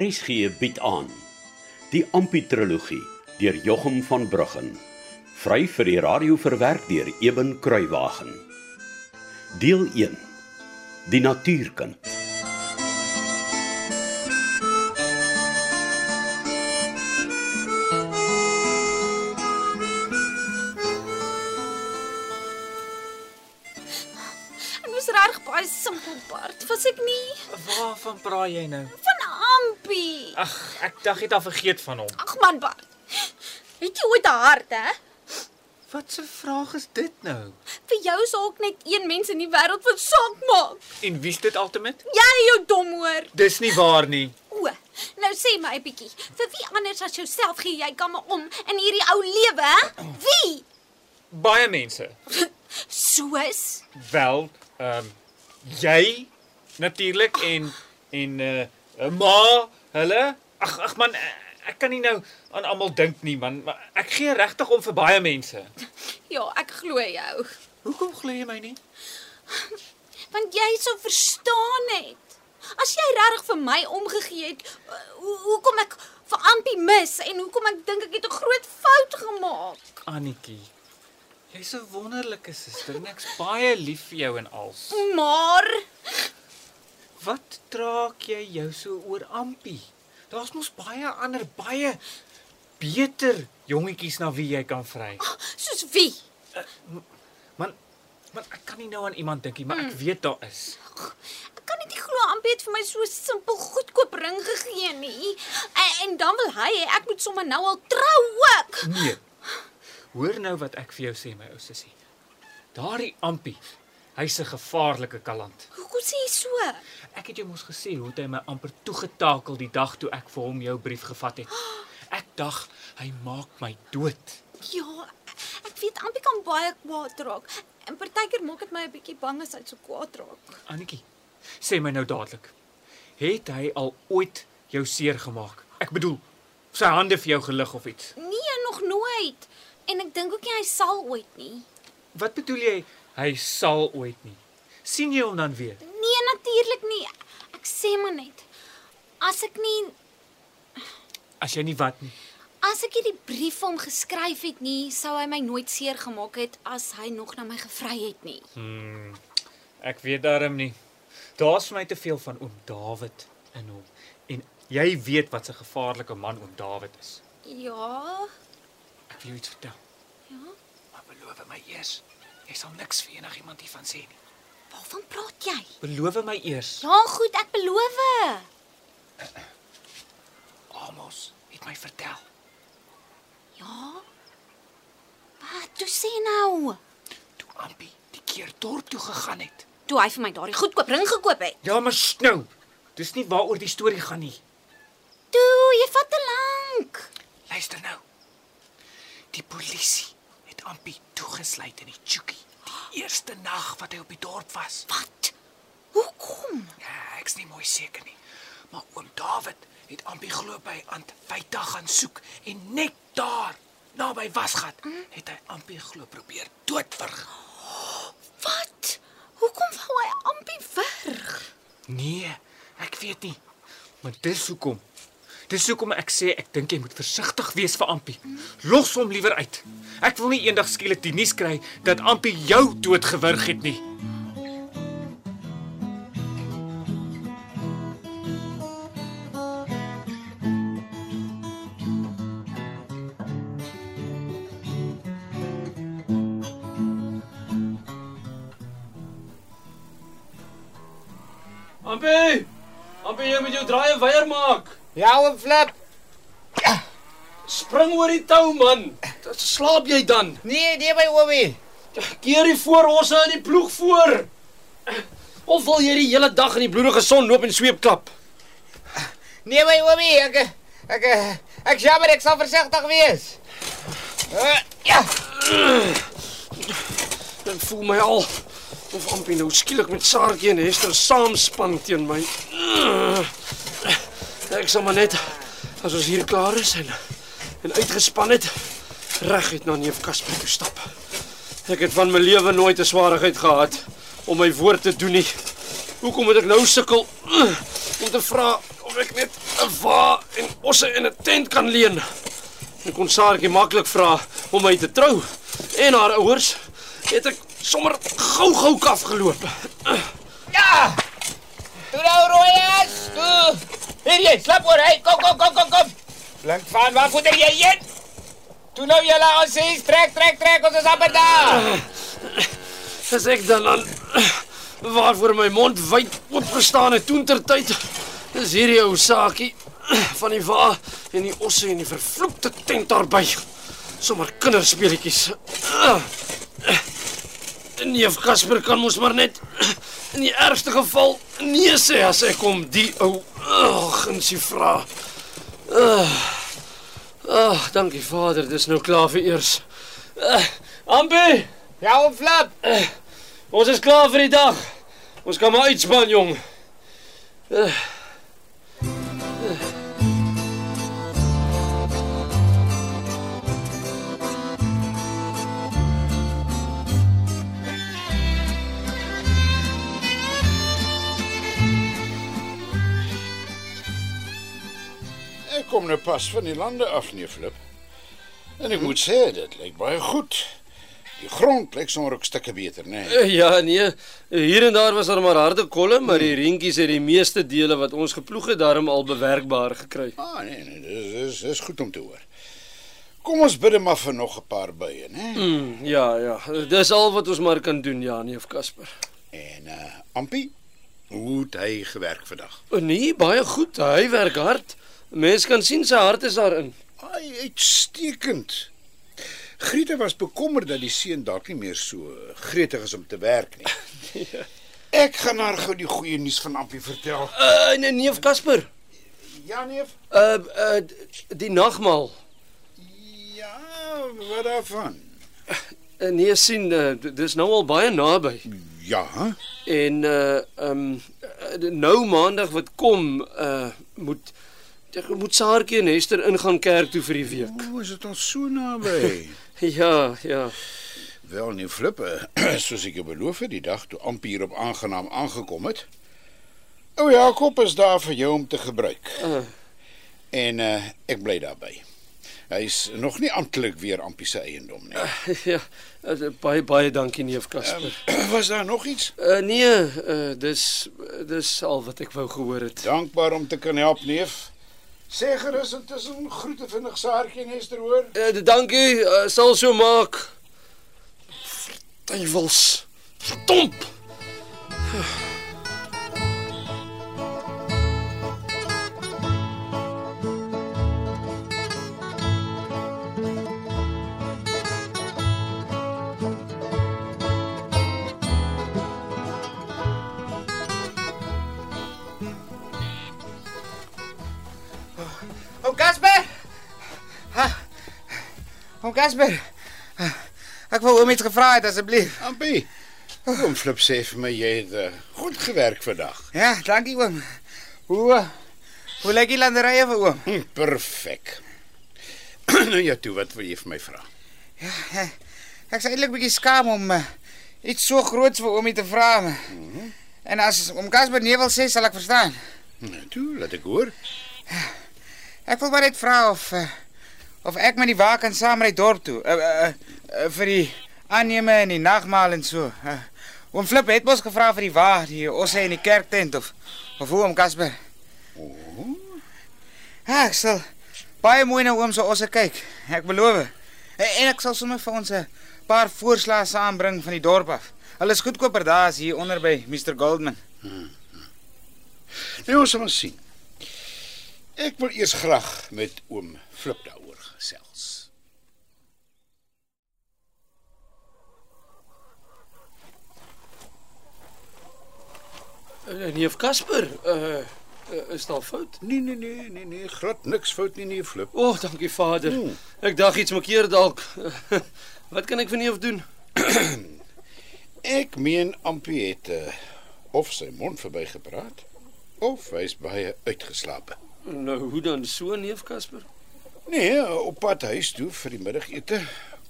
RSG bied aan die Amputrologie deur Jochum van Bruggen vry vir die radio verwerk deur Eben Kruiwagen deel 1 die natuurkind Ek was reg baie simpel, Bart. Was ek nie? Waarvan praat jy nou? Van. Ag, ek dink het al vergeet van hom. Ag man, Bart. Het jy ooit 'n hart, hè? Wat 'n vraag is dit nou? Vir jou is ook net een mens in die wêreld wat saak maak. En wie's dit ultimate? Jy jou dom hoor. Dis nie waar nie. O, nou sê my bietjie. Vir wie anders as jouself gee jy kan maar om in hierdie ou lewe, hè? Wie? Baie mense. Soos Wel, ehm um, jy natuurlik en en uh, uh ma, hulle. Ag ag man, eh, ek kan nie nou aan almal dink nie man, maar ek gee regtig om vir baie mense. Ja, ek glo jou. Hoekom glo jy my nie? Want jy sou verstaan het. As jy regtig vir my omgegee het, uh, hoe hoekom ek vir Ampie mis en hoekom ek dink ek het 'n groot fout gemaak. Annetjie. Jy's 'n wonderlike suster en ek's baie lief vir jou en als. Maar Wat draak jy jou so oor Ampie? Daar's mos baie ander baie beter jongetjies na wie jy kan vry. soos wie? Man, man ek kan nie nou aan iemand dink nie, maar ek weet daar is. Ek kan net nie glo Ampie het vir my so simpel goedkoop ring gegee nie. En, en dan wil hy hê ek moet sommer nou al trou ook. Nee. Hoor nou wat ek vir jou sê my ou sussie. Daardie Ampie, hy's 'n gevaarlike kaland. Hoekom sê jy so? Ek het jou mos gesê hoe hy my amper toegetakel die dag toe ek vir hom jou brief gevat het. Ek dag hy maak my dood. Ja, ek weet Ampie kan baie kwaad raak. En partykeer maak dit my 'n bietjie bang as hy so kwaad raak. Annetjie, sê my nou dadelik. Het hy al ooit jou seer gemaak? Ek bedoel, sy hande vir jou gelig of iets? Nee, nog nooit. En ek dink ook nie hy sal ooit nie. Wat bedoel jy hy sal ooit nie? sien jy hom dan weer? Nee, natuurlik nie. Ek sê maar net as ek nie As jy nie wat nie. as ek hierdie brief vir hom geskryf het nie, sou hy my nooit seer gemaak het as hy nog na my gevry het nie. Hmm. Ek weet darm nie. Daar's vir my te veel van oom Dawid in hom. En jy weet wat 'n gevaarlike man oom Dawid is. Ja. Ek wil jou iets vertel. Ja. Maar beloof my eers, jy sal niks vir enigiemand hiervan sê nie. Waarvan praat jy? Beloof my eers. Ja, goed, ek beloof. Amos het my vertel. Ja. Wat toe sê nou? Toe Ampie die keer dorp toe gegaan het. Toe hy vir my daardie goedkoop ring gekoop het. Ja, maar snou. Dis nie waaroor die storie gaan nie. Toe, jy vat te lank. Luister nou. Die polisie Ampie toegesluit in die Chuki. Die eerste nag wat hy op die dorp was. Wat? Hoekom? Ja, ek's nie mooi seker nie. Maar oom David het Ampie glo by Antwyta gaan soek en net daar naby Wasgat het hy Ampie glo probeer doodwurg. Wat? Hoekom wou hy Ampie verg? Nee, ek weet nie. Maar dis hoekom. Dis hoekom ek sê ek dink jy moet versigtig wees vir Ampie. Los hom liewer uit. Ek wil nie eendag skielik die nuus kry dat Ampie jou doodgewurg het nie. Ampie! Ampie, jy moet jou draai en weier maak. Ja, oom Flip. Spring oor die tou man. Slaap jy dan? Nee, nee my oomie. Keer die voorhosse in die ploeg voor. Of wil jy die hele dag in die bloedige son loop en sweep klap? Nee my oomie, ek ek ek jammer ek sal versigtig wees. Uh, ja. Ek voel my al of Ampie nou skielik met Saartjie en Hester saamspan teen my. Ek sal maar net as ons hier klaar is en en uitgespan het reguit na neef Casper toe stap. Ek het van my lewe nooit 'n swaarigheid gehad om my woord te doen nie. Hoekom moet ek nou sukkel om te vra of ek net 'n va en osse en 'n tent kan leen. Ek kon Saartjie maklik vra om my te trou en haar ouers het ek sommer gou-gou kaf geloop. Ja! Toe nou rooies, toe. Hier jy, slap oor, hey, kom kom kom kom kom. Blink van waar voet jy heen? Toe nou jy laat ons sê trek trek trek ons is amper daar. As ek dan aan waarvoor my mond wyd oop gestaan het toen ter tyd, is hierdie ou saakie van die wa en die osse en die vervloekte tent daarby. Sommar kinderspeletjies. Neef Casper kan mos maar net in die ergste geval nee sê as ek hom die ou ag en sy vra. Ag, oh, dankie Vader, dis nou klaar vir eers. Uh, Ambi, Ja, om flap. ons is klaar vir die dag. Ons kan maar uitspan, jong. Uh, pas van die lande af, nee Flip. En ek moet sê dit lyk baie goed. Die grond lyk sommer ook stukke beter, né? Nee. Eh, Ja, nee. Hier en daar was daar maar harde kolle, maar die reentjies het die meeste dele wat ons geploeg het daarom al bewerkbaar gekry. Ah, nee, nee, dis dis dis goed om te hoor. Kom ons bid maar vir nog 'n paar bye, né? Mm, ja, ja. Dis al wat ons maar kan doen, ja, neef Casper. En uh Ampie, hoe het hy gewerk vandag? O nee, baie goed. Hy werk hard. Mense kan sien sy hart is daarin. Ai, uitstekend. Griete was bekommerd dat die seun dalk nie meer so gretig is om te werk nie. Ek gaan haar gou die goeie nuus van Ampie vertel. Uh nee, neef Casper. Ja, neef. Uh uh die nagmaal. Ja, wat daarvan? Uh, nee, sien, uh, dis nou al baie naby. Ja, En uh um uh, nou maandag wat kom, uh moet ek moet Saartjie en Hester ingaan kerk toe vir die week. o, is dit al so naby? Ja, ja. Wel nie flippe, soos ek jou beloof het die dag toe Ampie hier op aangenaam aangekom het. O Jakob is daar vir jou om te gebruik. Uh, En uh, ek bly daarby. Hy's nog nie amptelik weer Ampie se eiendom nie. ja. Uh, baie baie dankie neef Casper. Was daar nog iets? Uh, nee, uh, dis dis al wat ek wou gehoor het. Dankbaar om te kan help, neef. Sê gerus intussen groete vinnig Saartjie en Hester hoor. Uh, dankie, uh, sal so maak. Duivels. Stomp. Oom Casper. Ha, Ek wou oom iets gevra het asseblief. Ampie. Kom flip sê vir my jy het uh, goed gewerk vandag. Ja, dankie oom. Hoe eh, hoe lyk die landerye vir oom? Hm, perfek. nou ja, toe wat wil jy vir my vra? Ja, Ek's eintlik bietjie skaam om uh, iets so groots vir oomie te vra. maar- En as oom Casper nee wil sê, sal ek verstaan. Nou toe, laat ek hoor. Ek wil maar net vra of uh, of ek met die wa kan saam ry dorp toe. Uh, uh, uh, vir die aanneme en die nagmaal en so. Uh, oom Flip het mos gevra vir die wa, die osse in die kerktent of of hoe oom Casper. Ja, ek sal baie mooi na oom se osse kyk. Ek beloof. En, ek sal sommer vir ons 'n paar voorslae saambring van die dorp af. Hulle is goedkoper daar as hier onder by Mr Goldman. Nou ons sal sien. Ek wil eers graag met oom Flip daaroor gesels. Uh, neef Casper, uh, uh is daar fout? Nee nee nee nee nee, glad niks fout nie nee Flip. O, oh, dankie Vader. Hmm. Ek dag iets makeer dalk. wat kan ek vir neef doen? Ek meen Ampie het uh, of sy mond verby gepraat of hy's baie uitgeslaap. Nou, hoe dan so neef Casper? Nee, op pad huis toe vir die middagete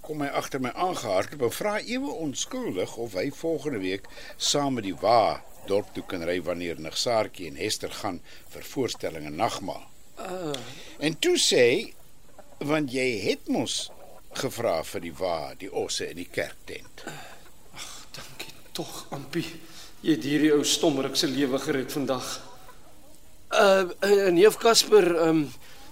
kom hy agter my aangehardloop en vra ewe onskuldig of hy volgende week saam met die wa dorp toe kan ry wanneer Nigsaartjie en Hester gaan vir voorstellinge nagmaal. Uh, En toe sê want jy het mos gevra vir die wa, die osse in die kerktent. dankie tog, Ampie. Jy het hierdie ou stommerik se lewe gered vandag. Uh, uh neef Casper, ehm um,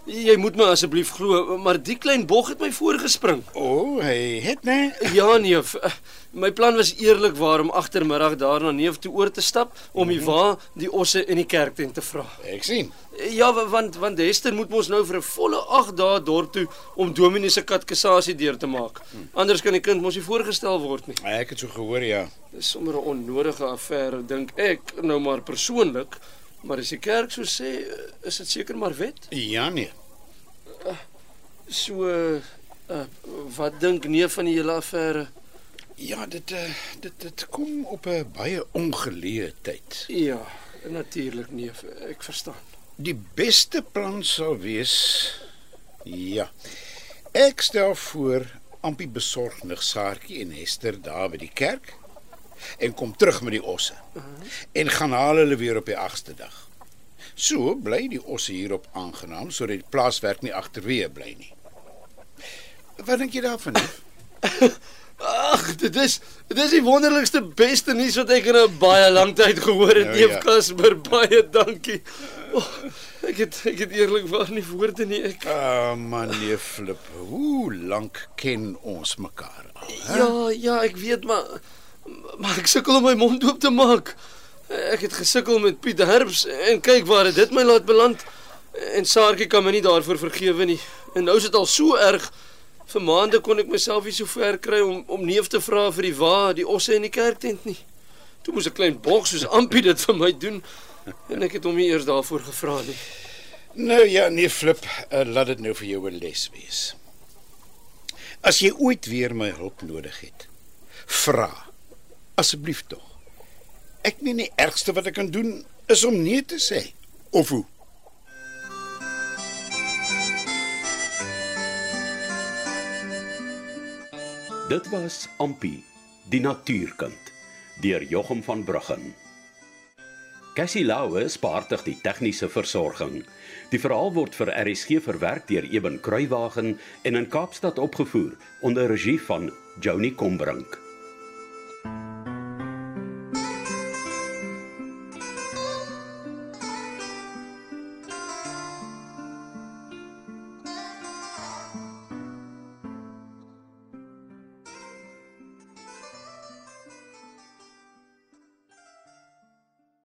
jy moet my asseblief glo, maar die klein bog het my voorgespring. O, oh, hy het nee. Ja neef, uh, my plan was eerlikwaar om agtermiddag daar na neef toe oor te stap om die wa die osse in die kerktent te vra. Ek sien. Ja, wa- want want Hester moet mos nou vir 'n volle 8 dae dorp toe om Dominee se katekisasie deur te maak. Anders kan die kind mos nie voorgestel word nie. Ek het so gehoor ja. Dis sommer 'n onnodige affære dink ek nou maar persoonlik, maar as die kerk so sê, is dit seker maar wet. Ja nee. So uh, uh, wat dink neef van die hele affære? Ja, dit uh, dit dit kom op 'n baie ongeleë tyd. Ja, natuurlik neef, ek verstaan. Die beste plan sal wees ja. Ek stel voor Ampie besorg Nigsaartjie en Hester daar by die kerk en kom terug met die osse. En gaan haal hulle weer op die 8ste dag. So bly die osse hierop aangenaam sodat die plaaswerk nie agterweë bly nie. Wat dink jy daarvan? neef? Ag, dit is dit is die wonderlikste beste nuus wat ek in 'n baie lang tyd gehoor het, Nou neef ja. Baie dankie. Oh, ek het ek het eerlikwaar nie woorde nie. Ek Ah, man, nee, Flip. Hoe lank ken ons mekaar al? hè? Ja, ja, ek weet maar maar ek sukkel om my mond oop te maak. Ek het gesukkel met Piet Herbs en kyk waar dit my laat beland. En Saartjie kan my nie daarvoor vergewe nie. En nou is dit al so erg. Vir maande kon ek myself nie so ver kry om om neef te vra vir die wa, die osse in die kerktent nie. Toe moes 'n klein bog soos Ampie dit vir my doen en ek het hom nie eers daarvoor gevra nie. Nou ja, nee, Flip, uh, laat dit nou vir jou 'n les wees. As jy ooit weer my hulp nodig het, vra. Asseblief tog. Ek meen die ergste wat ek kan doen is om nee te sê. Of hoe? Dit was Ampi, die natuurkind, deur Jochum van Bruggen. Cassie Lauwe spaartig die tegniese versorging. Die verhaal word vir RSG verwerk deur Eben Kruiwagen en in Kaapstad opgevoer onder regie van Joni Combrink.